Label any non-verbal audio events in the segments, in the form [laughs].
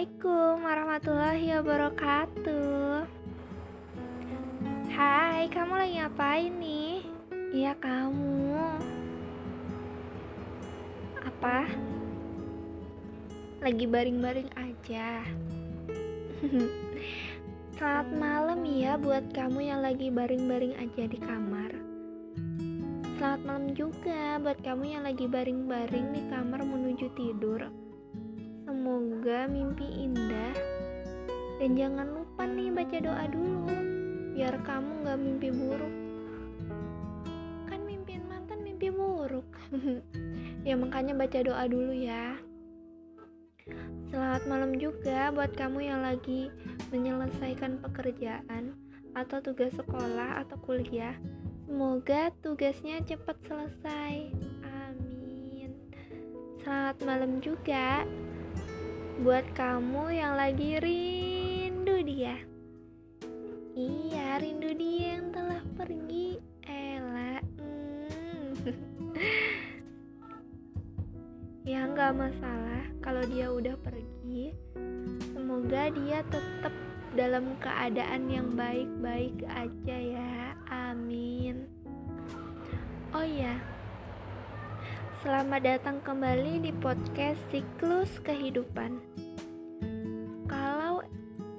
Assalamualaikum warahmatullahi wabarakatuh. Hai, kamu lagi ngapain nih? Iya kamu. Apa? Lagi baring-baring aja. [laughs] Selamat malam ya buat kamu yang lagi baring-baring aja di kamar. Selamat malam juga buat kamu yang lagi baring-baring di kamar menuju tidur Semoga mimpi indah. Dan jangan lupa nih baca doa dulu Biar kamu gak mimpi buruk. Kan mimpiin mantan mimpi buruk. [laughs] Ya makanya baca doa dulu ya. Selamat malam juga buat kamu yang lagi menyelesaikan pekerjaan Atau tugas sekolah atau kuliah. Semoga tugasnya cepat selesai. Amin. Selamat malam juga buat kamu yang lagi rindu dia. Iya, rindu dia yang telah pergi. Ella. Hmm. [laughs] ya nggak masalah kalau dia udah pergi. Semoga dia tetap dalam keadaan yang baik-baik aja ya. Amin. Oh ya, selamat datang kembali di podcast Siklus Kehidupan. Kalau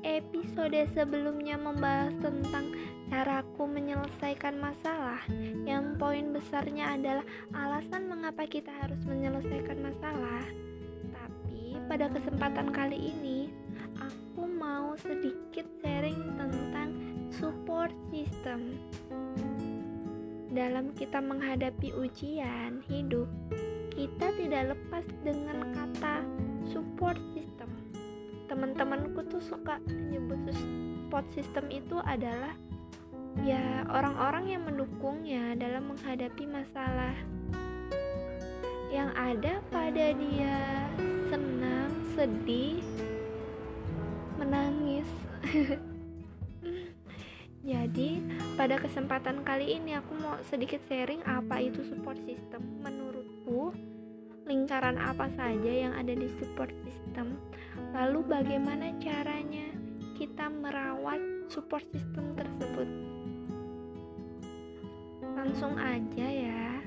episode sebelumnya membahas tentang caraku menyelesaikan masalah, yang poin besarnya adalah alasan mengapa kita harus menyelesaikan masalah. Tapi pada kesempatan kali ini, aku mau sedikit sharing tentang support system. Dalam kita menghadapi ujian hidup, kita tidak lepas dengan kata support system. Teman-temanku tuh suka menyebut support system itu adalah ya orang-orang yang mendukungnya dalam menghadapi masalah yang ada pada dia senang, sedih, menangis. [laughs] Jadi, pada kesempatan kali ini aku mau sedikit sharing apa itu support system. Menurutku, lingkaran apa saja yang ada di support system, lalu bagaimana caranya kita merawat support system tersebut. Langsung aja ya.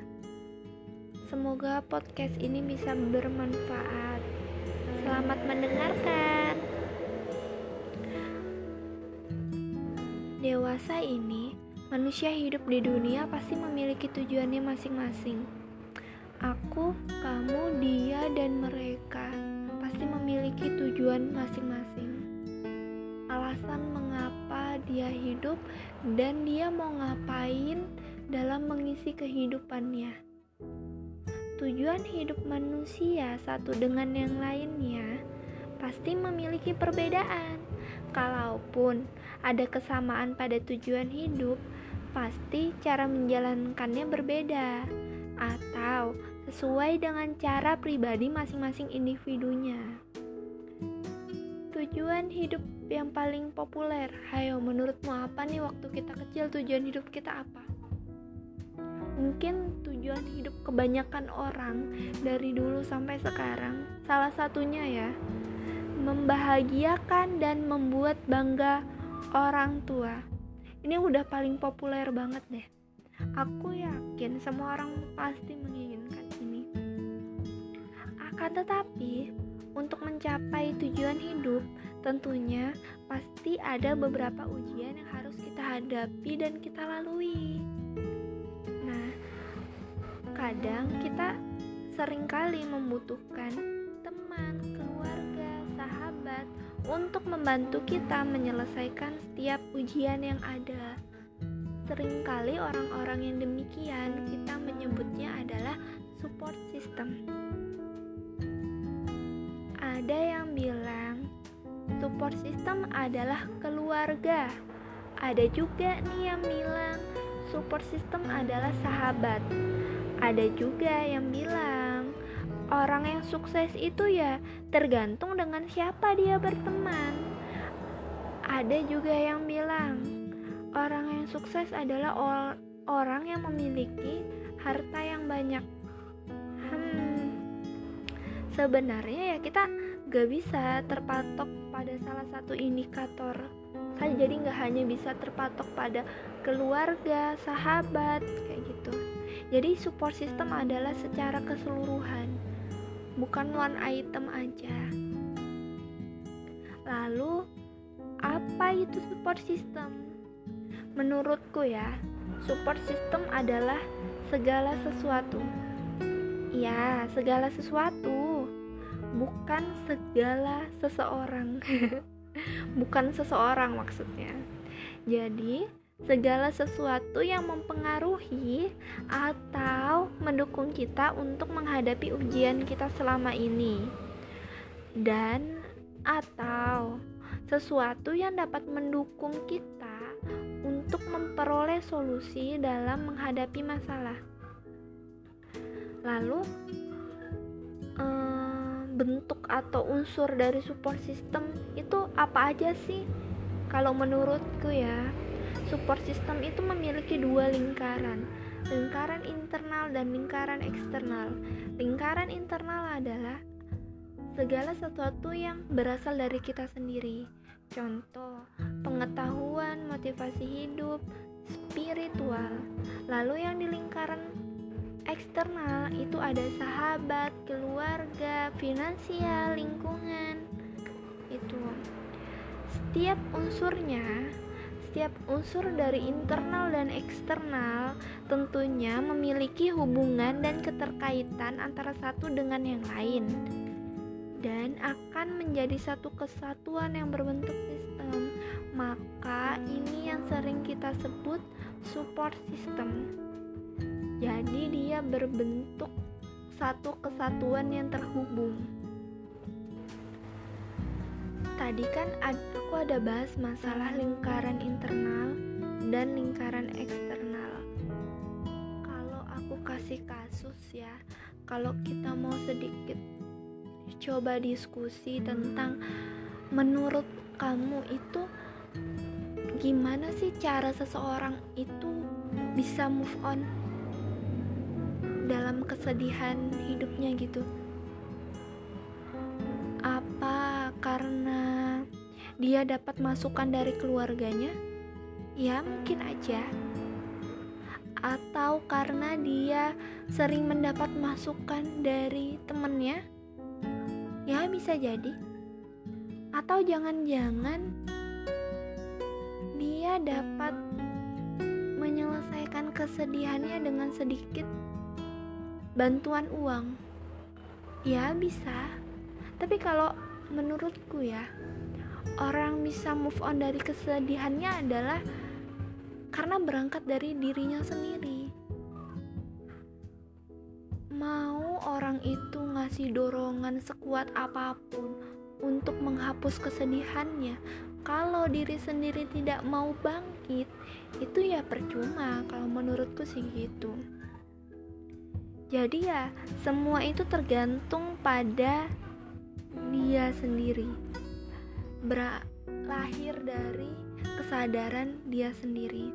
Semoga podcast ini bisa bermanfaat. Selamat mendengarkan. Dewasa ini, manusia hidup di dunia pasti memiliki tujuannya masing-masing. Aku, kamu, dia, dan mereka pasti memiliki tujuan masing-masing. Alasan mengapa dia hidup dan dia mau ngapain dalam mengisi kehidupannya. Tujuan hidup manusia satu dengan yang lainnya pasti memiliki perbedaan. Kalaupun ada kesamaan pada tujuan hidup, pasti cara menjalankannya berbeda atau sesuai dengan cara pribadi masing-masing individunya. Tujuan hidup yang paling populer, hayo menurutmu apa nih waktu kita kecil tujuan hidup kita apa? Mungkin tujuan hidup kebanyakan orang dari dulu sampai sekarang, salah satunya ya, membahagiakan dan membuat bangga orang tua. Ini udah paling populer banget deh. Aku yakin semua orang pasti menginginkan ini. Akan tetapi, untuk mencapai tujuan hidup, tentunya pasti ada beberapa ujian yang harus kita hadapi dan kita lalui. Nah, kadang kita sering kali membutuhkan teman, untuk membantu kita menyelesaikan setiap ujian yang ada. Seringkali orang-orang yang demikian kita menyebutnya adalah support system. Ada yang bilang support system adalah keluarga. Ada juga nih yang bilang support system adalah sahabat. Ada juga yang bilang orang yang sukses itu ya tergantung dengan siapa dia berteman. Ada juga yang bilang orang yang sukses adalah or orang yang memiliki harta yang banyak. Hmm, sebenarnya ya kita gak bisa terpatok pada salah satu indikator saja jadi nggak hanya bisa terpatok pada keluarga sahabat kayak gitu jadi support system adalah secara keseluruhan bukan one item aja. Lalu apa itu support system? Menurutku ya support system adalah segala sesuatu. Ya segala sesuatu. Bukan segala seseorang. [laughs] Bukan seseorang maksudnya. Jadi, segala sesuatu yang mempengaruhi atau mendukung kita untuk menghadapi ujian kita selama ini. Dan atau sesuatu yang dapat mendukung kita untuk memperoleh solusi dalam menghadapi masalah. Lalu, eh, bentuk atau unsur dari support system itu apa aja sih? Kalau menurutku ya, support system itu memiliki dua lingkaran, lingkaran internal dan lingkaran eksternal. Lingkaran internal adalah segala sesuatu yang berasal dari kita sendiri. Contoh, pengetahuan, motivasi hidup, spiritual. Lalu yang di lingkaran eksternal itu ada sahabat, keluarga, finansial, lingkungan. Itu. Setiap unsurnya, setiap unsur dari internal dan eksternal tentunya memiliki hubungan dan keterkaitan antara satu dengan yang lain dan akan menjadi satu kesatuan yang berbentuk sistem. Maka ini yang sering kita sebut support system. Jadi dia berbentuk satu kesatuan yang terhubung. Tadi kan aku ada bahas masalah lingkaran internal dan lingkaran eksternal. Kalau aku kasih kasus ya, kalau kita mau sedikit coba diskusi tentang menurut kamu itu gimana sih cara seseorang itu bisa move on dalam kesedihan hidupnya gitu dia dapat masukan dari keluarganya? Ya mungkin aja. Atau karena dia sering mendapat masukan dari temennya? Ya bisa jadi. Atau jangan-jangan dia dapat menyelesaikan kesedihannya dengan sedikit bantuan uang? Ya bisa. Tapi kalau menurutku ya orang bisa move on dari kesedihannya adalah karena berangkat dari dirinya sendiri mau orang itu ngasih dorongan sekuat apa pun untuk menghapus kesedihannya kalau diri sendiri tidak mau bangkit itu ya percuma kalau menurutku sih gitu jadi ya semua itu tergantung pada dia sendiri. Berlahir dari kesadaran dia sendiri.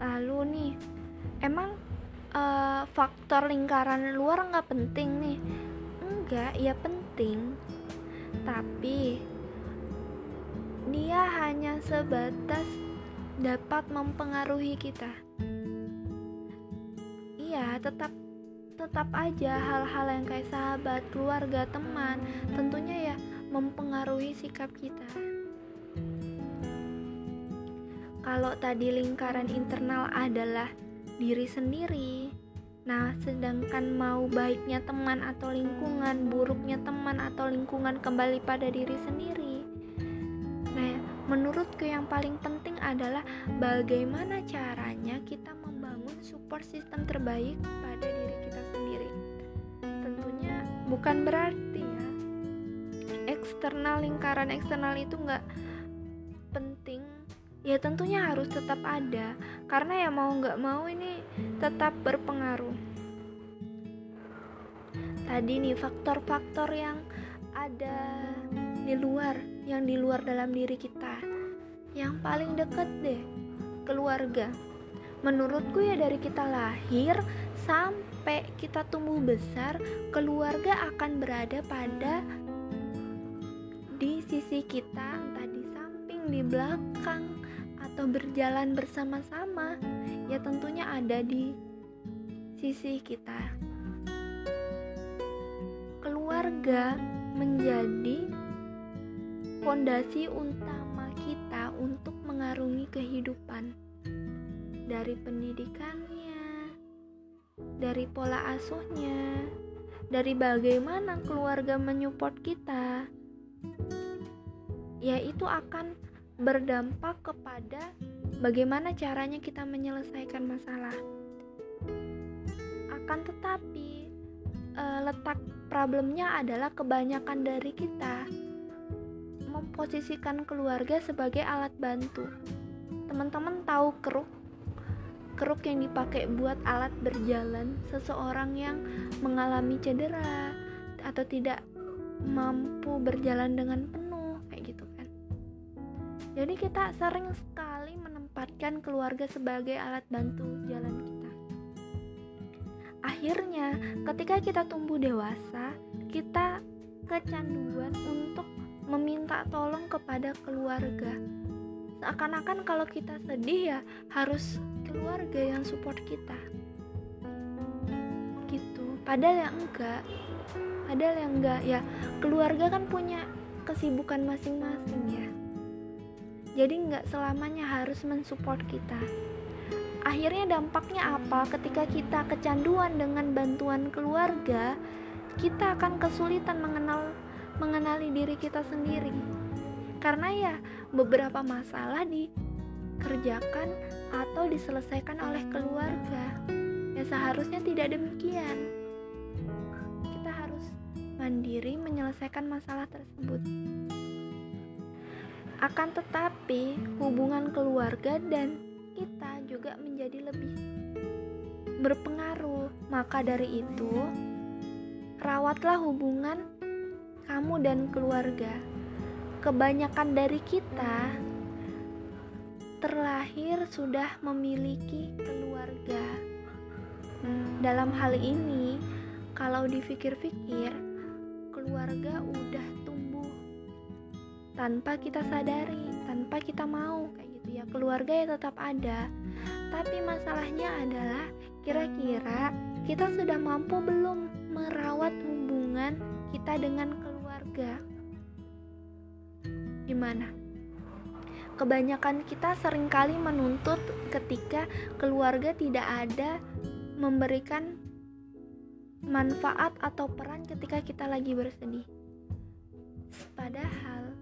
Lalu nih, emang uh, faktor lingkaran luar nggak penting nih? Enggak, ya penting. Tapi dia hanya sebatas dapat mempengaruhi kita ya tetap tetap aja hal-hal yang kayak sahabat, keluarga, teman tentunya ya mempengaruhi sikap kita. Kalau tadi lingkaran internal adalah diri sendiri, nah sedangkan mau baiknya teman atau lingkungan, buruknya teman atau lingkungan kembali pada diri sendiri. Nah, menurutku yang paling penting adalah bagaimana caranya kita membangun support system terbaik bukan berarti ya eksternal lingkaran eksternal itu nggak penting. Ya tentunya harus tetap ada karena ya mau nggak mau ini tetap berpengaruh. Tadi nih faktor-faktor yang ada di luar, yang di luar dalam diri kita. Yang paling dekat deh, keluarga menurutku ya dari kita lahir sampai kita tumbuh besar keluarga akan berada pada di sisi kita entah di samping di belakang atau berjalan bersama-sama ya tentunya ada di sisi kita. Keluarga menjadi fondasi utama kita untuk mengarungi kehidupan dari pendidikannya, dari pola asuhnya, dari bagaimana keluarga menyupport kita, yaitu akan berdampak kepada bagaimana caranya kita menyelesaikan masalah. Akan tetapi, uh, letak problemnya adalah kebanyakan dari kita memposisikan keluarga sebagai alat bantu. Teman-teman tahu keruk? Keruk yang dipakai buat alat berjalan seseorang yang mengalami cedera atau tidak mampu berjalan dengan penuh kayak gitu kan. Jadi kita sering sekali menempatkan keluarga sebagai alat bantu jalan kita. Akhirnya, ketika kita tumbuh dewasa, kita kecanduan untuk meminta tolong kepada keluarga. Seakan-akan kalau kita sedih ya harus keluarga yang support kita. Gitu. Padahal yang enggak. Padahal yang enggak ya keluarga kan punya kesibukan masing-masing ya. Jadi nggak selamanya harus mensupport kita. Akhirnya dampaknya apa? Ketika kita kecanduan dengan bantuan keluarga, kita akan kesulitan mengenal mengenali diri kita sendiri. Karena ya beberapa masalah dikerjakan atau diselesaikan oleh keluarga. Ya seharusnya tidak demikian. Kita harus mandiri menyelesaikan masalah tersebut. Akan tetapi, hubungan keluarga dan kita juga menjadi lebih berpengaruh. Maka dari itu, rawatlah hubungan kamu dan keluarga. Kebanyakan dari kita terlahir sudah memiliki keluarga. Dalam hal ini, kalau dipikir-pikir, keluarga udah tumbuh tanpa kita sadari, tanpa kita mau kayak gitu ya. Keluarga ya tetap ada. Tapi masalahnya adalah kira-kira kita sudah mampu belum merawat hubungan kita dengan keluarga keluarga. Gimana? Kebanyakan kita sering kali menuntut ketika keluarga tidak ada memberikan manfaat atau peran ketika kita lagi bersedih. Padahal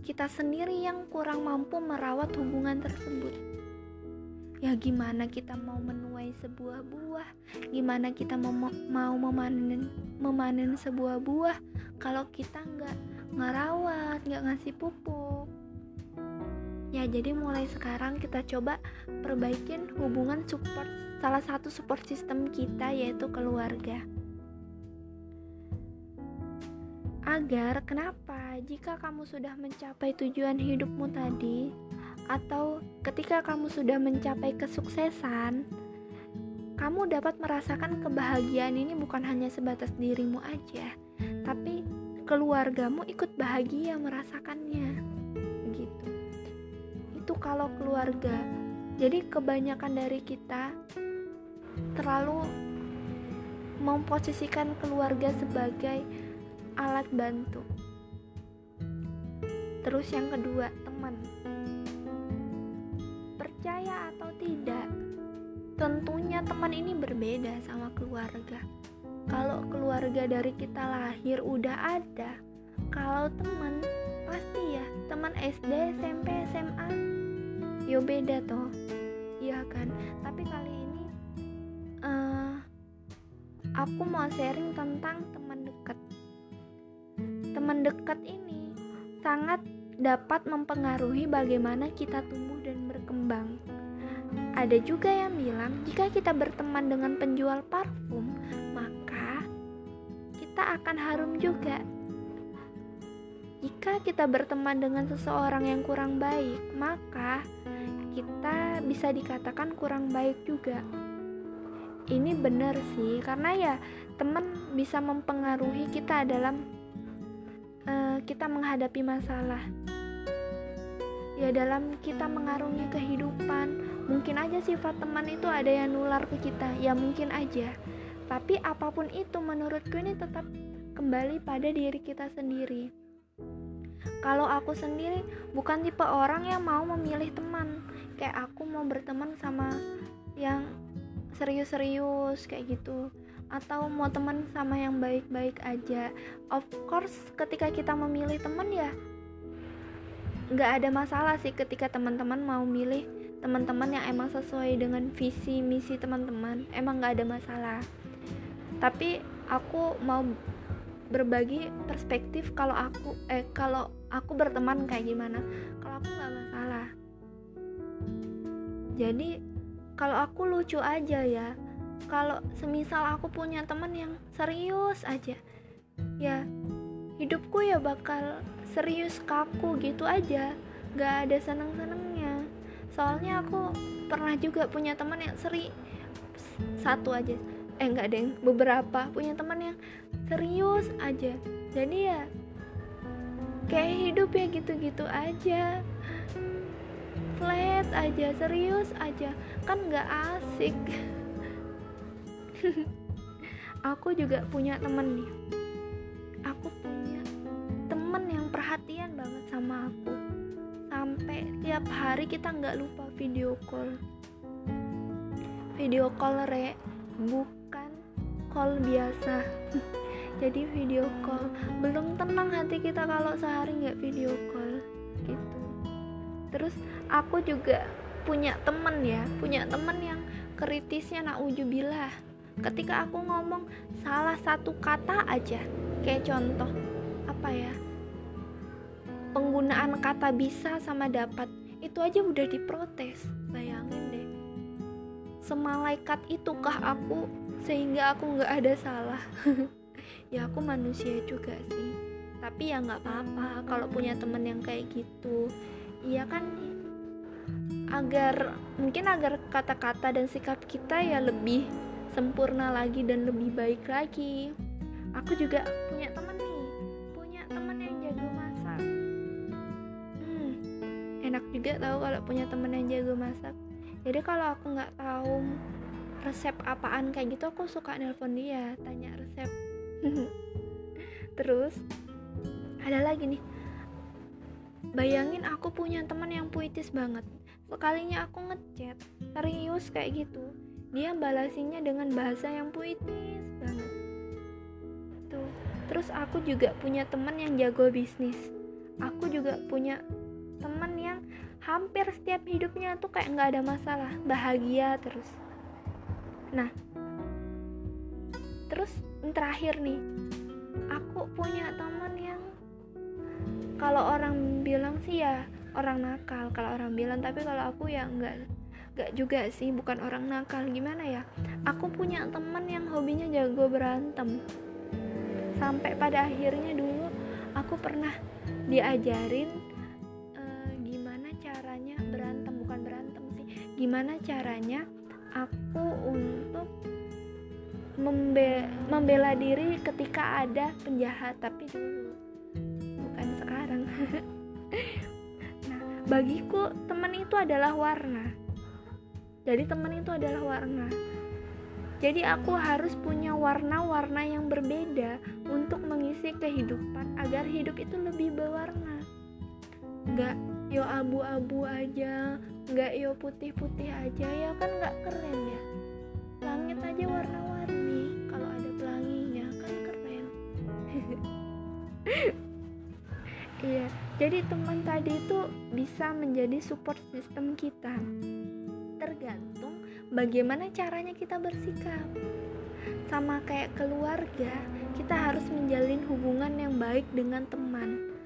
kita sendiri yang kurang mampu merawat hubungan tersebut. Ya gimana kita mau menuai sebuah buah? Gimana kita mau, mau memanen memanen sebuah buah kalau kita nggak ngerawat nggak ngasih pupuk ya jadi mulai sekarang kita coba perbaikin hubungan support salah satu support system kita yaitu keluarga agar kenapa jika kamu sudah mencapai tujuan hidupmu tadi atau ketika kamu sudah mencapai kesuksesan, kamu dapat merasakan kebahagiaan ini bukan hanya sebatas dirimu aja, tapi keluargamu ikut bahagia merasakannya. Itu kalau keluarga. Jadi kebanyakan dari kita terlalu memposisikan keluarga sebagai alat bantu. Terus yang kedua, teman percaya atau tidak, tentunya teman ini berbeda sama keluarga. Kalau keluarga dari kita lahir udah ada, kalau teman pasti ya teman SD, SMP, SMA, yo beda toh, iya kan? Tapi kali ini uh, aku mau sharing tentang teman dekat. Teman dekat ini sangat dapat mempengaruhi bagaimana kita tumbuh dan berkembang. Ada juga yang bilang, jika kita berteman dengan penjual parfum, maka kita akan harum juga. Jika kita berteman dengan seseorang yang kurang baik, maka kita bisa dikatakan kurang baik juga. Ini benar sih karena ya teman bisa mempengaruhi kita dalam uh, kita menghadapi masalah. Ya dalam kita mengarungi kehidupan mungkin aja sifat teman itu ada yang nular ke kita ya mungkin aja. Tapi apa pun itu menurutku ini tetap kembali pada diri kita sendiri. Kalau aku sendiri bukan tipe orang yang mau memilih teman kayak aku mau berteman sama yang serius-serius kayak gitu. Atau mau teman sama yang baik-baik aja. Of course ketika kita memilih teman ya nggak ada masalah sih ketika teman-teman mau milih teman-teman yang emang sesuai dengan visi misi teman-teman. Emang nggak ada masalah. Tapi aku mau berbagi perspektif kalau aku eh kalau aku berteman kayak gimana. Kalau aku nggak masalah jadi kalau aku lucu aja ya. Kalau semisal aku punya teman yang serius aja ya hidupku ya bakal serius kaku gitu aja. Gak ada seneng senengnya soalnya aku pernah juga punya teman yang seri satu aja eh enggak deng beberapa punya teman yang serius aja. Jadi ya kayak hidup ya gitu-gitu aja flat aja serius aja. Kan nggak asik. [laughs] Aku juga punya temen nih. Aku punya temen yang perhatian banget sama aku. Sampai tiap hari kita nggak lupa video call. Video call re. Bukan call biasa. [laughs] Jadi video call. Belum tenang hati kita kalau sehari nggak video call gitu. Terus aku juga punya temen ya punya temen yang kritisnya naujubillah ketika aku ngomong salah satu kata aja kayak contoh apa ya penggunaan kata bisa sama dapat itu aja udah diprotes. Bayangin deh semalaikat itukah aku sehingga aku nggak ada salah? [laughs] Ya aku manusia juga sih tapi ya nggak apa-apa kalau punya temen yang kayak gitu. Iya kan agar mungkin agar kata-kata dan sikap kita ya lebih sempurna lagi dan lebih baik lagi. Aku juga punya temen nih punya temen yang jago masak. Hmm, enak juga tahu kalau punya temen yang jago masak. Jadi kalau aku nggak tahu resep apaan kayak gitu aku suka nelpon dia tanya resep. [laughs] Terus ada lagi nih. Bayangin aku punya teman yang puitis banget sekalinya aku ngechat serius kayak gitu. Dia balasinya dengan bahasa yang puitis banget. Tuh terus aku juga punya teman yang jago bisnis. Aku juga punya teman yang hampir setiap hidupnya tuh kayak nggak ada masalah bahagia terus. Nah terus terakhir nih. Aku punya teman yang kalau orang bilang sih ya orang nakal kalau orang bilang. Tapi kalau aku ya enggak enggak juga sih bukan orang nakal. Gimana ya? Aku punya teman yang hobinya jago berantem. Sampai pada akhirnya dulu aku pernah diajarin uh, gimana caranya berantem. Bukan berantem sih. Gimana caranya aku untuk membe membela diri ketika ada penjahat. Tapi dulu bukan sekarang [laughs] bagiku teman itu adalah warna. Jadi teman itu adalah warna. Jadi aku harus punya warna-warna yang berbeda untuk mengisi kehidupan agar hidup itu lebih berwarna. Nggak yo abu-abu aja nggak yo putih-putih aja ya kan nggak keren ya? Langit aja warna-warni kalau ada pelanginya kan keren. [laughs] Iya jadi teman tadi itu bisa menjadi support system kita. Tergantung bagaimana caranya kita bersikap. Sama kayak keluarga, kita harus menjalin hubungan yang baik dengan teman.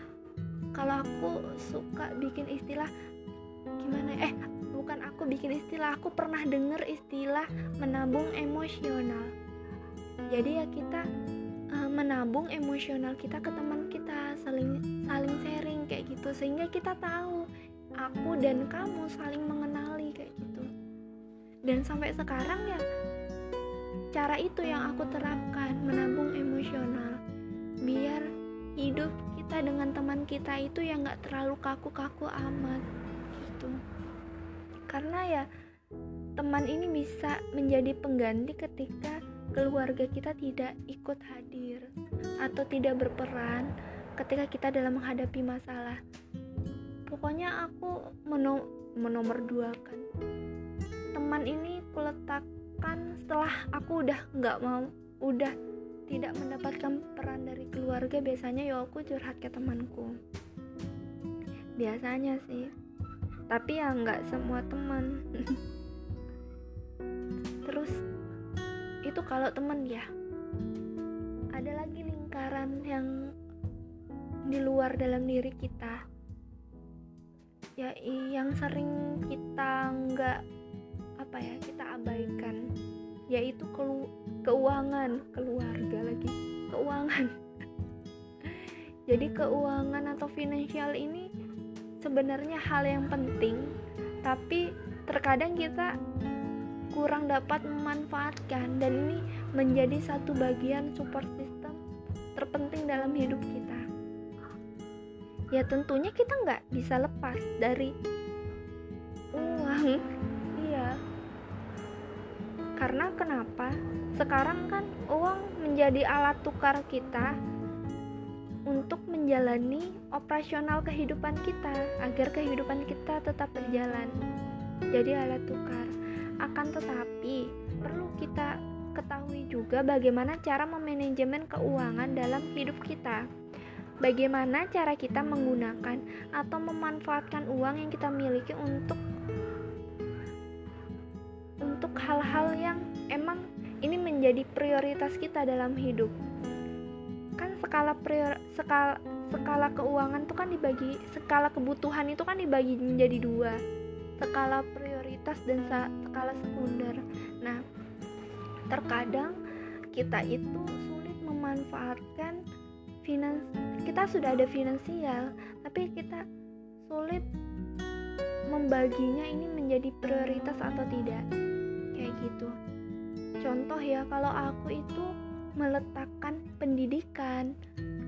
Kalau aku suka bikin istilah gimana eh bukan aku bikin istilah aku pernah denger istilah menabung emosional jadi ya kita uh, menabung emosional kita ke teman kita saling saling sharing kayak gitu. Sehingga kita tahu aku dan kamu saling mengenali kayak gitu. Dan sampai sekarang ya cara itu yang aku terapkan menabung emosional. Biar hidup kita dengan teman kita itu yang nggak terlalu kaku-kaku amat gitu. Karena ya teman ini bisa menjadi pengganti ketika keluarga kita tidak ikut hadir atau tidak berperan ketika kita dalam menghadapi masalah. Pokoknya aku meno menomor dua kan. Teman ini kuletakkan setelah aku udah nggak mau udah tidak mendapatkan peran dari keluarga biasanya ya aku curhat ke temanku. Biasanya sih. Tapi ya nggak semua teman [laughs] itu kalau temen ya. Ada lagi lingkaran yang di luar dalam diri kita. Ya yang sering kita nggak apa ya kita abaikan. Yaitu kelu keuangan keluarga lagi. Keuangan. [laughs] Jadi keuangan atau finansial ini sebenarnya hal yang penting tapi terkadang kita kurang dapat memanfaatkan dan ini menjadi satu bagian support system terpenting dalam hidup kita. Ya tentunya kita nggak bisa lepas dari uang. Iya. Karena kenapa? Sekarang kan uang menjadi alat tukar kita untuk menjalani operasional kehidupan kita agar kehidupan kita tetap berjalan. Jadi alat tukar akan tetapi, perlu kita ketahui juga bagaimana cara memanajemen keuangan dalam hidup kita. Bagaimana cara kita menggunakan atau memanfaatkan uang yang kita miliki untuk untuk hal-hal yang emang ini menjadi prioritas kita dalam hidup. Kan skala prior, skala skala keuangan itu kan dibagi skala kebutuhan itu kan dibagi menjadi dua skala prioritas dan skala sekunder. Nah, terkadang kita itu sulit memanfaatkan finans kita sudah ada finansial, tapi kita sulit membaginya ini menjadi prioritas atau tidak. Kayak gitu. Contoh ya, kalau aku itu meletakkan pendidikan,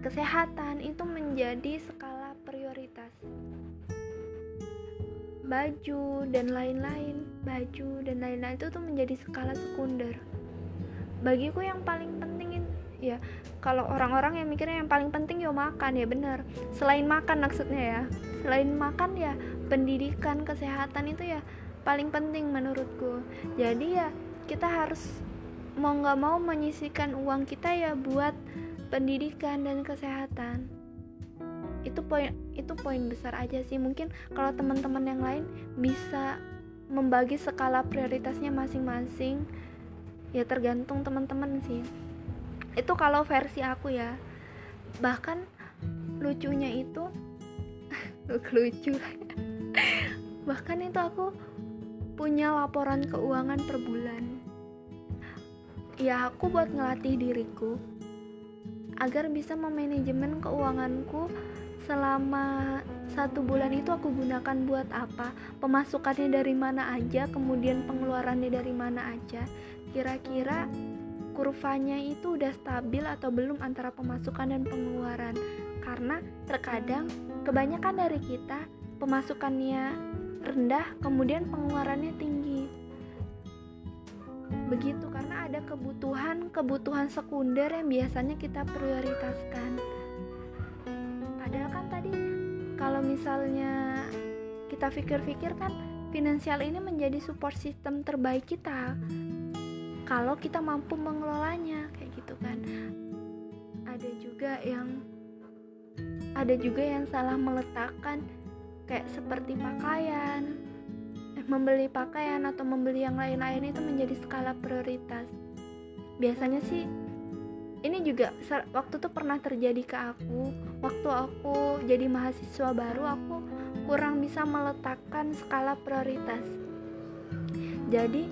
kesehatan itu menjadi skala prioritas baju dan lain-lain. Baju dan lain-lain itu tuh menjadi skala sekunder. Bagiku yang paling penting ya kalau orang-orang yang mikirnya yang paling penting ya makan ya benar selain makan maksudnya ya. Selain makan ya pendidikan kesehatan itu ya paling penting menurutku. Jadi ya kita harus mau nggak mau menyisikan uang kita ya buat pendidikan dan kesehatan itu poin itu poin besar aja sih. Mungkin kalau teman-teman yang lain bisa membagi skala prioritasnya masing-masing ya tergantung teman-teman sih. Itu kalau versi aku ya. Bahkan lucunya itu [laughs] lucu. [laughs] Bahkan itu aku punya laporan keuangan per bulan. Ya aku buat ngelatih diriku agar bisa memanajemen keuanganku selama satu bulan itu aku gunakan buat apa? Pemasukannya dari mana aja? Kemudian pengeluarannya dari mana aja? Kira-kira kurvanya itu udah stabil atau belum antara pemasukan dan pengeluaran? Karena terkadang kebanyakan dari kita pemasukannya rendah kemudian pengeluarannya tinggi. Begitu karena ada kebutuhan kebutuhan sekunder yang biasanya kita prioritaskan. kan kalau misalnya kita pikir-pikir kan finansial ini menjadi support system terbaik kita. Kalau kita mampu mengelolanya kayak gitu kan. Ada juga yang ada juga yang salah meletakkan kayak seperti pakaian. Eh, membeli pakaian atau membeli yang lain-lain itu menjadi skala prioritas. Biasanya sih ini juga waktu tuh pernah terjadi ke aku. Waktu aku jadi mahasiswa baru aku kurang bisa meletakkan skala prioritas. Jadi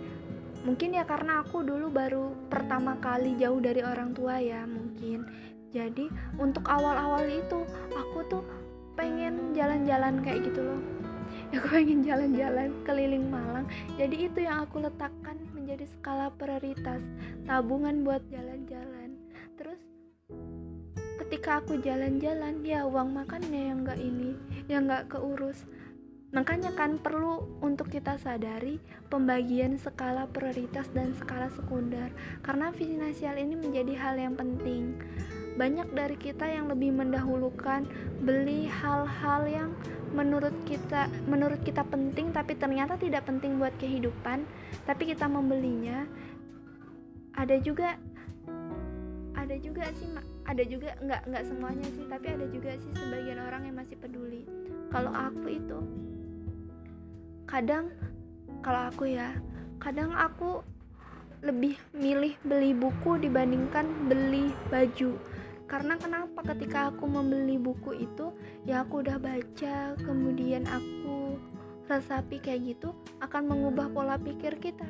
mungkin ya karena aku dulu baru pertama kali jauh dari orang tua ya mungkin. Jadi untuk awal-awal itu aku tuh pengen jalan-jalan kayak gitu loh. [laughs] Aku pengen jalan-jalan keliling Malang. Jadi itu yang aku letakkan menjadi skala prioritas. Tabungan buat jalan-jalan terus ketika aku jalan-jalan ya uang makannya yang nggak ini yang nggak keurus. Makanya kan perlu untuk kita sadari pembagian skala prioritas dan skala sekunder. Karena finansial ini menjadi hal yang penting. Banyak dari kita yang lebih mendahulukan beli hal-hal yang menurut kita menurut kita penting tapi ternyata tidak penting buat kehidupan tapi kita membelinya. Ada juga ada juga sih ada juga nggak nggak semuanya sih tapi ada juga sih sebagian orang yang masih peduli. Kalau aku itu kadang kalau aku ya kadang aku lebih milih beli buku dibandingkan beli baju. Karena kenapa ketika aku membeli buku itu ya aku udah baca kemudian aku resapi kayak gitu akan mengubah pola pikir kita.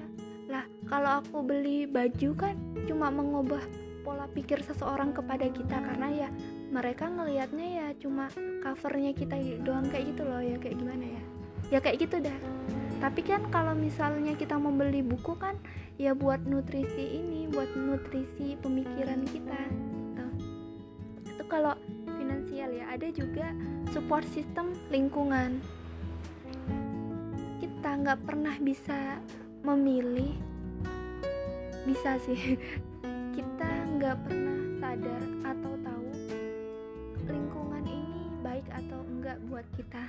Lah kalau aku beli baju kan cuma mengubah pola pikir seseorang kepada kita karena ya mereka ngelihatnya ya cuma covernya kita doang kayak gitu loh ya kayak gimana ya? Ya kayak gitu dah. Tapi kan kalau misalnya kita membeli buku kan ya buat nutrisi ini buat nutrisi pemikiran kita kalau finansial ya ada juga support system lingkungan. Kita nggak pernah bisa memilih bisa sih. [laughs] Kita nggak pernah sadar atau tahu lingkungan ini baik atau enggak buat kita.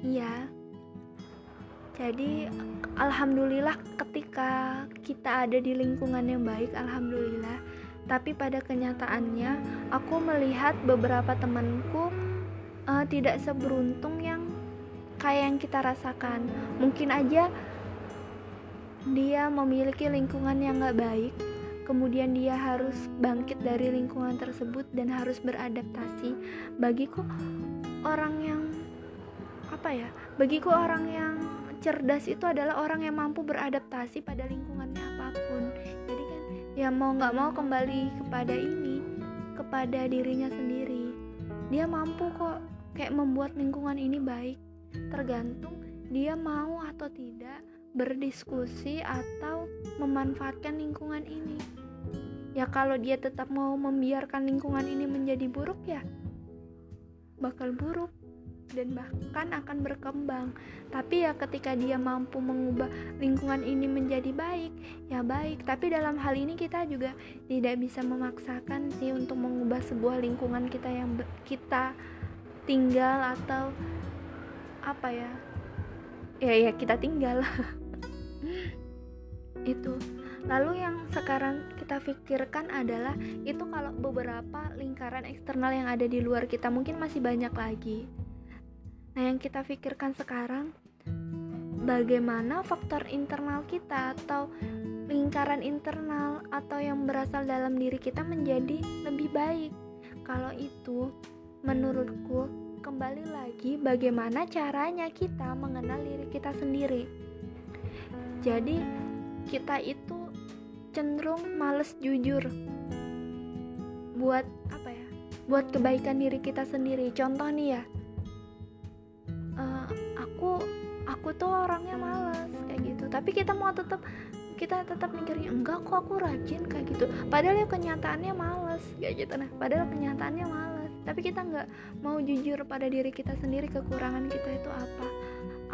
Iya. Jadi alhamdulillah ketika kita ada di lingkungan yang baik alhamdulillah. Tapi pada kenyataannya aku melihat beberapa temanku uh, tidak seberuntung yang kayak yang kita rasakan. Mungkin aja dia memiliki lingkungan yang gak baik kemudian dia harus bangkit dari lingkungan tersebut dan harus beradaptasi. Bagiku orang yang apa ya bagiku orang yang cerdas itu adalah orang yang mampu beradaptasi pada lingkungannya apa pun. Ya mau nggak mau kembali kepada ini kepada dirinya sendiri. Dia mampu kok kayak membuat lingkungan ini baik. Tergantung dia mau atau tidak berdiskusi atau memanfaatkan lingkungan ini ya kalau dia tetap mau membiarkan lingkungan ini menjadi buruk ya bakal buruk dan bahkan akan berkembang. Tapi ya ketika dia mampu mengubah lingkungan ini menjadi baik, ya baik. Tapi dalam hal ini kita juga tidak bisa memaksakan sih untuk mengubah sebuah lingkungan kita yang kita tinggal atau apa ya? Ya ya kita tinggal. Itu. Lalu yang sekarang kita pikirkan adalah itu kalau beberapa lingkaran eksternal yang ada di luar kita mungkin masih banyak lagi. Nah, yang kita pikirkan sekarang bagaimana faktor internal kita atau lingkaran internal atau yang berasal dalam diri kita menjadi lebih baik. Kalau itu menurutku kembali lagi bagaimana caranya kita mengenal diri kita sendiri. Jadi kita itu cenderung males jujur buat apa ya? Buat kebaikan diri kita sendiri. Contoh nih ya, aku aku tuh orangnya malas kayak gitu tapi kita mau tetap kita tetap mikirnya enggak kok aku rajin kayak gitu padahal ya kenyataannya males kayak gitu nah padahal kenyataannya males tapi kita nggak mau jujur pada diri kita sendiri kekurangan kita itu apa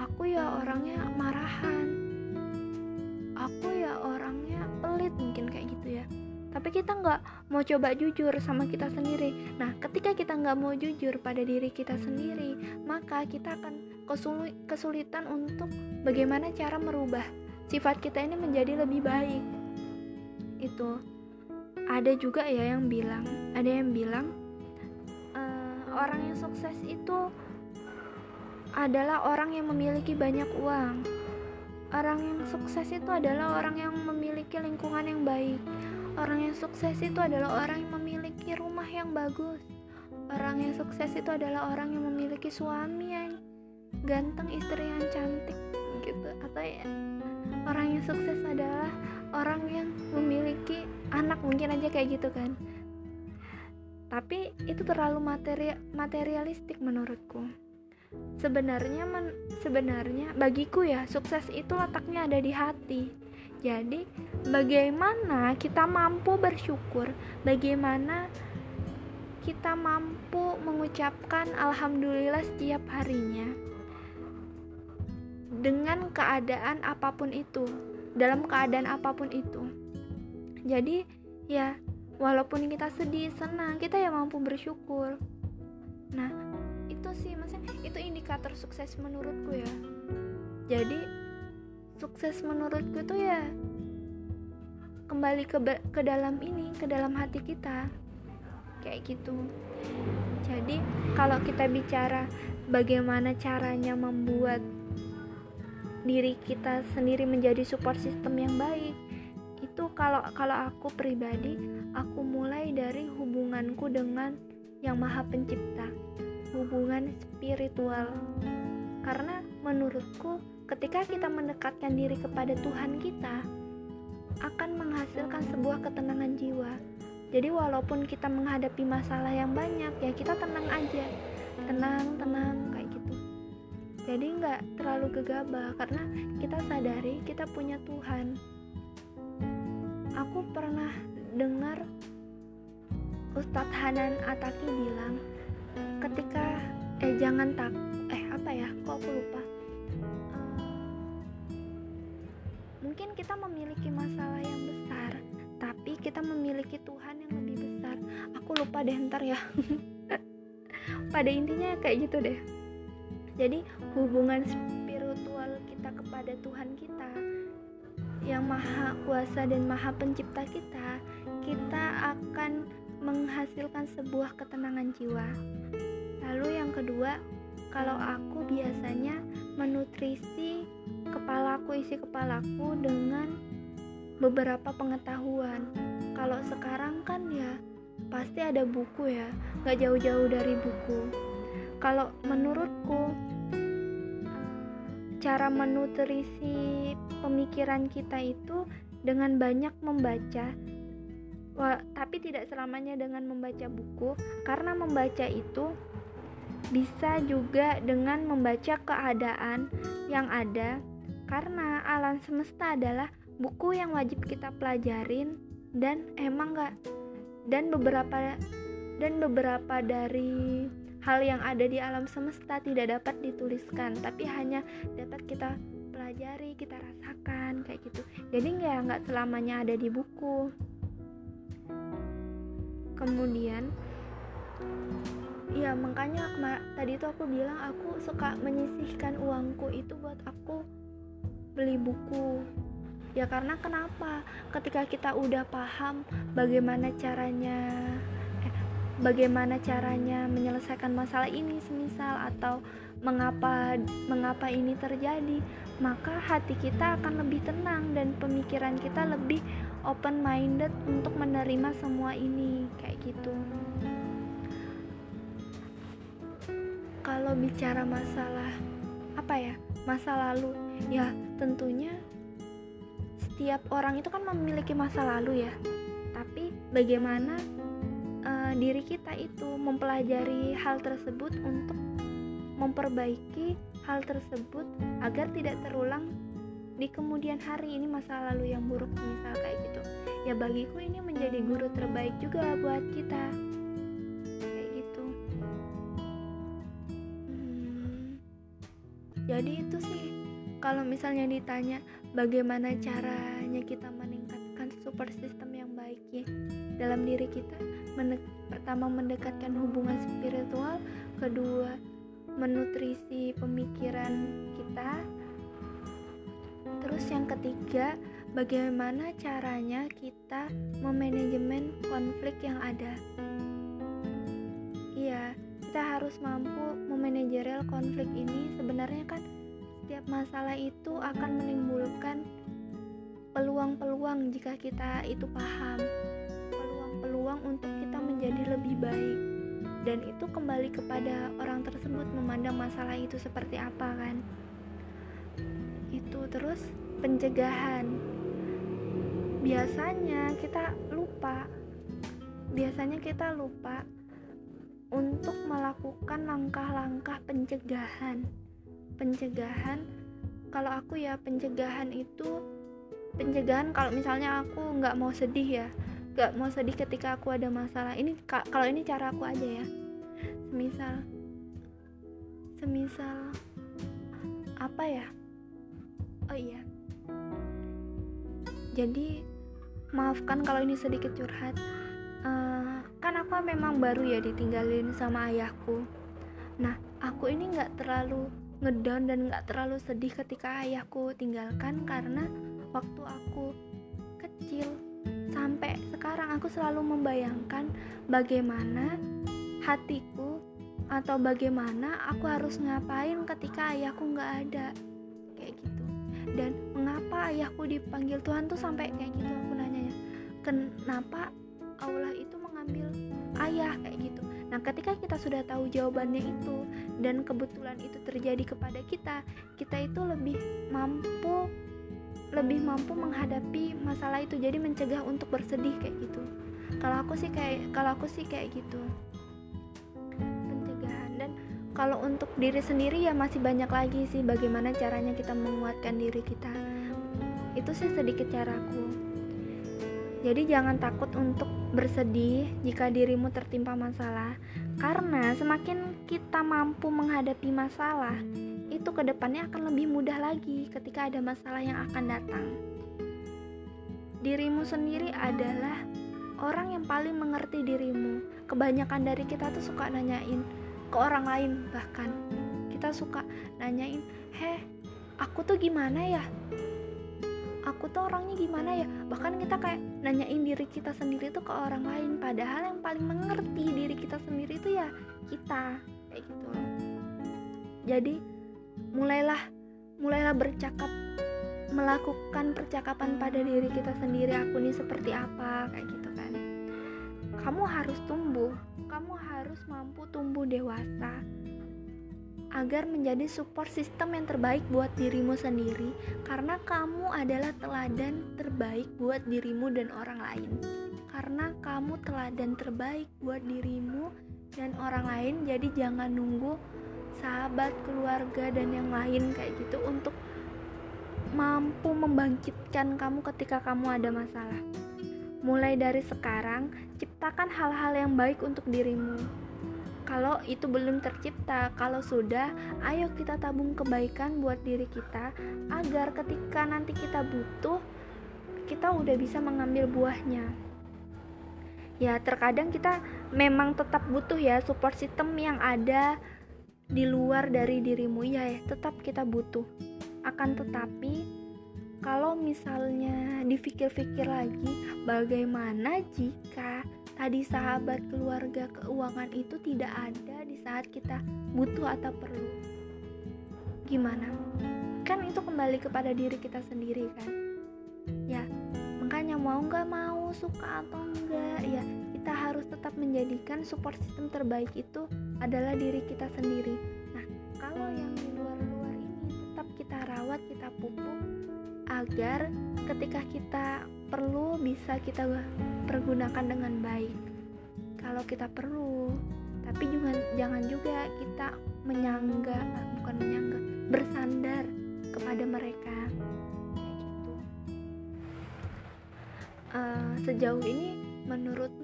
aku ya orangnya marahan aku ya orangnya pelit mungkin kayak gitu ya tapi kita nggak mau coba jujur sama kita sendiri. Nah, ketika kita nggak mau jujur pada diri kita sendiri, maka kita akan kesulitan untuk bagaimana cara merubah sifat kita ini menjadi lebih baik. Itu ada juga ya yang bilang, ada yang bilang orang yang sukses itu adalah orang yang memiliki banyak uang. Orang yang sukses itu adalah orang yang memiliki lingkungan yang baik. Orang yang sukses itu adalah orang yang memiliki rumah yang bagus. Orang yang sukses itu adalah orang yang memiliki suami yang ganteng istri yang cantik gitu atau ya orang yang sukses adalah orang yang memiliki anak mungkin aja kayak gitu kan tapi itu terlalu materi materialistik menurutku. Sebenarnya men, sebenarnya bagiku ya sukses itu letaknya ada di hati. Jadi bagaimana kita mampu bersyukur? Bagaimana kita mampu mengucapkan alhamdulillah setiap harinya? Dengan keadaan apa pun itu dalam keadaan apa pun itu. Jadi ya walaupun kita sedih senang kita ya mampu bersyukur. Nah itu sih maksudnya itu indikator sukses menurutku ya. Jadi sukses menurutku tuh ya kembali ke ke dalam ini ke dalam hati kita. Kayak gitu. Jadi kalau kita bicara bagaimana caranya membuat diri kita sendiri menjadi support system yang baik itu kalau kalau aku pribadi aku mulai dari hubunganku dengan yang maha pencipta hubungan spiritual. Karena menurutku, ketika kita mendekatkan diri kepada Tuhan kita, akan menghasilkan sebuah ketenangan jiwa. Jadi walaupun kita menghadapi masalah yang banyak, ya kita tenang aja, tenang, tenang kayak gitu. Jadi nggak terlalu gegabah karena kita sadari kita punya Tuhan. Aku pernah dengar Ustadz Hanan Ataki bilang ketika eh jangan tak eh apa ya kok aku lupa. Uh, mungkin kita memiliki masalah yang besar tapi kita memiliki Tuhan yang lebih besar. Aku lupa deh ntar ya. [laughs] Pada intinya kayak gitu deh. Jadi hubungan spiritual kita kepada Tuhan kita yang maha kuasa dan maha pencipta kita kita akan menghasilkan sebuah ketenangan jiwa Lalu yang kedua, kalau aku biasanya menutrisi kepalaku, isi kepalaku dengan beberapa pengetahuan. Kalau sekarang kan ya pasti ada buku ya, nggak jauh-jauh dari buku. Kalau menurutku cara menutrisi pemikiran kita itu dengan banyak membaca. Wah, tapi tidak selamanya dengan membaca buku. Karena membaca itu bisa juga dengan membaca keadaan yang ada, karena alam semesta adalah buku yang wajib kita pelajarin dan emang gak dan beberapa dan beberapa dari hal yang ada di alam semesta tidak dapat dituliskan tapi hanya dapat kita pelajari kita rasakan kayak gitu. Jadi nggak nggak selamanya ada di buku. Kemudian ya makanya tadi itu aku bilang aku suka menyisihkan uangku itu buat aku beli buku. Ya karena kenapa? Ketika kita udah paham bagaimana caranya bagaimana caranya menyelesaikan masalah ini semisal atau mengapa mengapa ini terjadi maka hati kita akan lebih tenang dan pemikiran kita lebih open minded untuk menerima semua ini kayak gitu. Kalau bicara masalah apa ya masa lalu ya tentunya setiap orang itu kan memiliki masa lalu ya. Tapi bagaimana uh, diri kita itu mempelajari hal tersebut untuk memperbaiki hal tersebut agar tidak terulang di kemudian hari. Ini masa lalu yang buruk misal kayak gitu. Ya bagiku ini menjadi guru terbaik juga buat kita. Jadi itu sih kalau misalnya ditanya bagaimana caranya kita meningkatkan super system yang baik ya dalam diri kita. Mendek pertama mendekatkan hubungan spiritual kedua menutrisi pemikiran kita. Terus yang ketiga bagaimana caranya kita memanajemen konflik yang ada? Iya kita harus mampu memanajerial konflik ini. Sebenarnya kan setiap masalah itu akan menimbulkan peluang-peluang jika kita itu paham. Peluang-peluang untuk kita menjadi lebih baik. Dan itu kembali kepada orang tersebut memandang masalah itu seperti apa kan? Itu terus pencegahan. Biasanya kita lupa. Biasanya kita lupa untuk melakukan langkah-langkah pencegahan. Pencegahan kalau aku ya pencegahan itu pencegahan kalau misalnya aku nggak mau sedih ya nggak mau sedih ketika aku ada masalah. Ini kalau ini cara aku aja ya. Semisal semisal apa ya? Oh iya. Jadi maafkan kalau ini sedikit curhat. Uh, kan aku memang baru ya ditinggalin sama ayahku. Nah aku ini nggak terlalu ngedown dan nggak terlalu sedih ketika ayahku tinggalkan karena waktu aku kecil sampai sekarang aku selalu membayangkan bagaimana hatiku atau bagaimana aku harus ngapain ketika ayahku nggak ada. Kayak gitu. Dan mengapa ayahku dipanggil Tuhan tuh sampai kayak gitu aku nanya ya kenapa Allah itu mengambil ayah? Kayak gitu. Nah ketika kita sudah tahu jawabannya itu dan kebetulan itu terjadi kepada kita kita itu lebih mampu lebih mampu menghadapi masalah itu jadi mencegah untuk bersedih kayak gitu. Kalau aku sih kayak kalau aku sih kayak gitu. Pencegahan. Dan kalau untuk diri sendiri ya masih banyak lagi sih bagaimana caranya kita menguatkan diri kita. Itu sih sedikit caraku jadi jangan takut untuk bersedih jika dirimu tertimpa masalah, karena semakin kita mampu menghadapi masalah, itu ke depannya akan lebih mudah lagi ketika ada masalah yang akan datang. Dirimu sendiri adalah orang yang paling mengerti dirimu. Kebanyakan dari kita tuh suka nanyain ke orang lain, bahkan kita suka nanyain, "Heh, aku tuh gimana ya?" aku tuh orangnya gimana ya bahkan kita kayak nanyain diri kita sendiri tuh ke orang lain padahal yang paling mengerti diri kita sendiri itu ya kita kayak gitu jadi mulailah mulailah bercakap melakukan percakapan pada diri kita sendiri aku nih seperti apa? kayak gitu kan. Kamu harus tumbuh kamu harus mampu tumbuh dewasa agar menjadi support system yang terbaik buat dirimu sendiri karena kamu adalah teladan terbaik buat dirimu dan orang lain. Karena kamu teladan terbaik buat dirimu dan orang lain jadi jangan nunggu sahabat keluarga dan yang lain kayak gitu untuk mampu membangkitkan kamu ketika kamu ada masalah mulai dari sekarang ciptakan hal-hal yang baik untuk dirimu kalau itu belum tercipta, kalau sudah, ayo kita tabung kebaikan buat diri kita agar ketika nanti kita butuh, kita udah bisa mengambil buahnya. Ya, terkadang kita memang tetap butuh ya support system yang ada di luar dari dirimu ya, ya tetap kita butuh. Akan tetapi kalau misalnya dipikir-pikir lagi, bagaimana jika tadi sahabat keluarga keuangan itu tidak ada di saat kita butuh atau perlu? Gimana? Kan itu kembali kepada diri kita sendiri kan? Ya makanya mau nggak mau suka atau enggak ya kita harus tetap menjadikan support system terbaik itu adalah diri kita sendiri. Nah kalau yang di luar-luar ini tetap kita rawat kita pupuk agar ketika kita perlu bisa kita pergunakan dengan baik. Kalau kita perlu tapi juga jangan juga kita menyangga bukan menyangga bersandar kepada mereka. Uh, sejauh ini menurutmu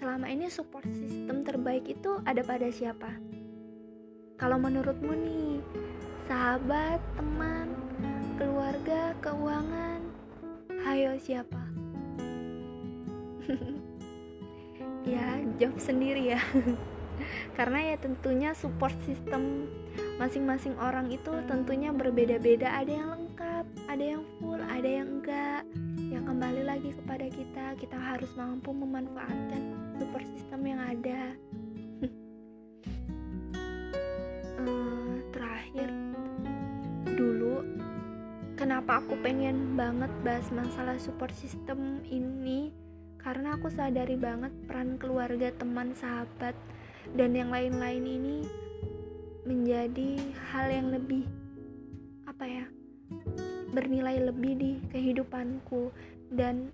selama ini support system terbaik itu ada pada siapa? Kalau menurutmu nih sahabat teman keluarga keuangan hayo siapa? [laughs] Ya jawab sendiri ya. [laughs] Karena ya tentunya support system masing-masing orang itu tentunya berbeda-beda. Ada yang lengkap ada yang full ada yang enggak kembali lagi kepada kita. Kita harus mampu memanfaatkan support system yang ada. Uh, [laughs] terakhir dulu kenapa aku pengen banget bahas masalah support system ini? Karena aku sadari banget peran keluarga, teman, sahabat, dan yang lain-lain ini menjadi hal yang lebih apa ya bernilai lebih di kehidupanku dan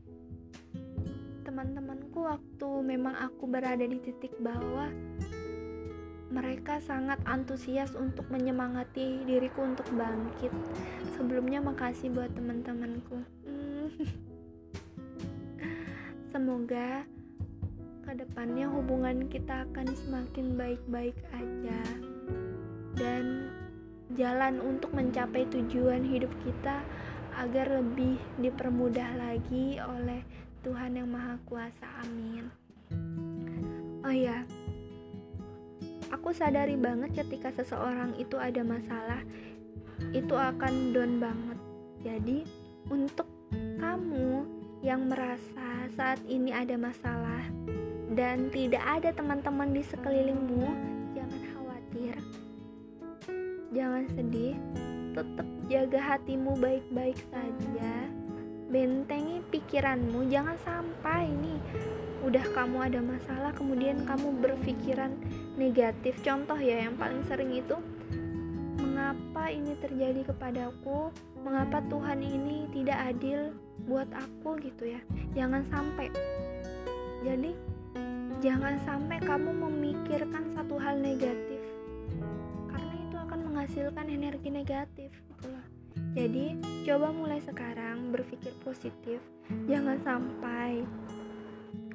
teman-temanku waktu memang aku berada di titik bawah mereka sangat antusias untuk menyemangati diriku untuk bangkit. Sebelumnya makasih buat teman-temanku. Hmm. [laughs] Semoga ke depannya hubungan kita akan semakin baik-baik aja dan jalan untuk mencapai tujuan hidup kita agar lebih dipermudah lagi oleh Tuhan yang Maha Kuasa. Amin. Oh ya, aku sadari banget ketika seseorang itu ada masalah, itu akan down banget. Jadi, untuk kamu yang merasa saat ini ada masalah, dan tidak ada teman-teman di sekelilingmu. Jangan sedih, tetap jaga hatimu baik-baik saja. Bentengi pikiranmu, jangan sampai ini udah kamu ada masalah kemudian kamu berpikiran negatif. Contoh ya yang paling sering itu mengapa ini terjadi kepadaku? Mengapa Tuhan ini tidak adil buat aku gitu ya? Jangan sampai. Jadi Jangan sampai kamu memikirkan satu hal negatif menghasilkan energi negatif gitu. Jadi, coba mulai sekarang berpikir positif. Jangan sampai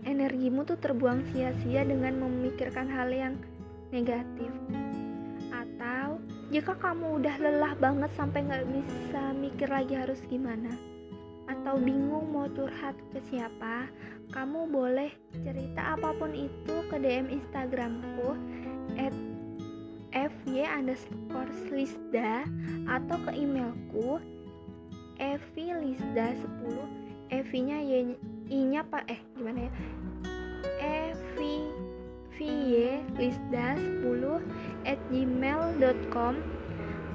energimu tuh terbuang sia-sia dengan memikirkan hal yang negatif. Atau jika kamu udah lelah banget sampai nggak bisa mikir lagi harus gimana, atau bingung mau curhat ke siapa, kamu boleh cerita apa pun itu ke DM Instagramku fy underscore lisda atau ke emailku evilisda 10 evi nya y nya pak eh gimana ya evi vy lisda 10 at gmail.com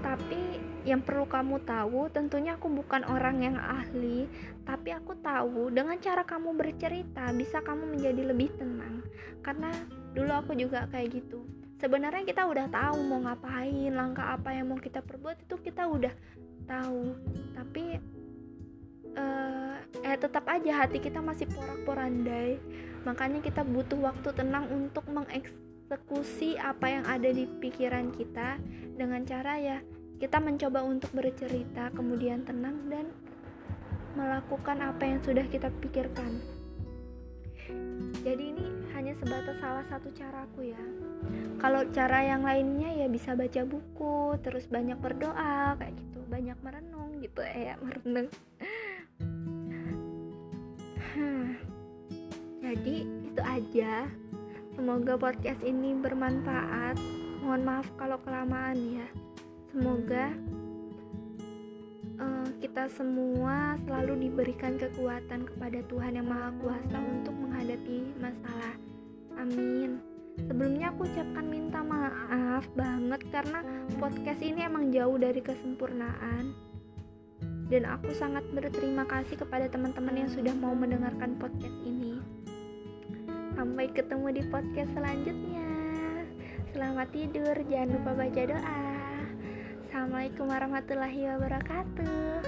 tapi yang perlu kamu tahu, tentunya aku bukan orang yang ahli, tapi aku tahu dengan cara kamu bercerita bisa kamu menjadi lebih tenang. Karena dulu aku juga kayak gitu. Sebenarnya kita udah tahu mau ngapain, langkah apa yang mau kita perbuat itu kita udah tahu. Tapi uh, eh tetap aja hati kita masih porak-porandai. Makanya kita butuh waktu tenang untuk mengeksekusi apa yang ada di pikiran kita dengan cara ya kita mencoba untuk bercerita, kemudian tenang dan melakukan apa yang sudah kita pikirkan. Jadi ini hanya sebatas salah satu caraku ya. Kalau cara yang lainnya ya bisa baca buku, terus banyak berdoa kayak gitu, banyak merenung gitu ya, [laughs] merenung. Jadi itu aja. Semoga podcast ini bermanfaat. Mohon maaf kalau kelamaan ya. Semoga uh, kita semua selalu diberikan kekuatan kepada Tuhan Yang Maha Kuasa untuk menghadapi masalah. Amin. Sebelumnya aku ucapkan minta maaf banget karena podcast ini emang jauh dari kesempurnaan. Dan aku sangat berterima kasih kepada teman-teman yang sudah mau mendengarkan podcast ini. Sampai ketemu di podcast selanjutnya. Selamat tidur, jangan lupa baca doa. Assalamualaikum warahmatullahi wabarakatuh.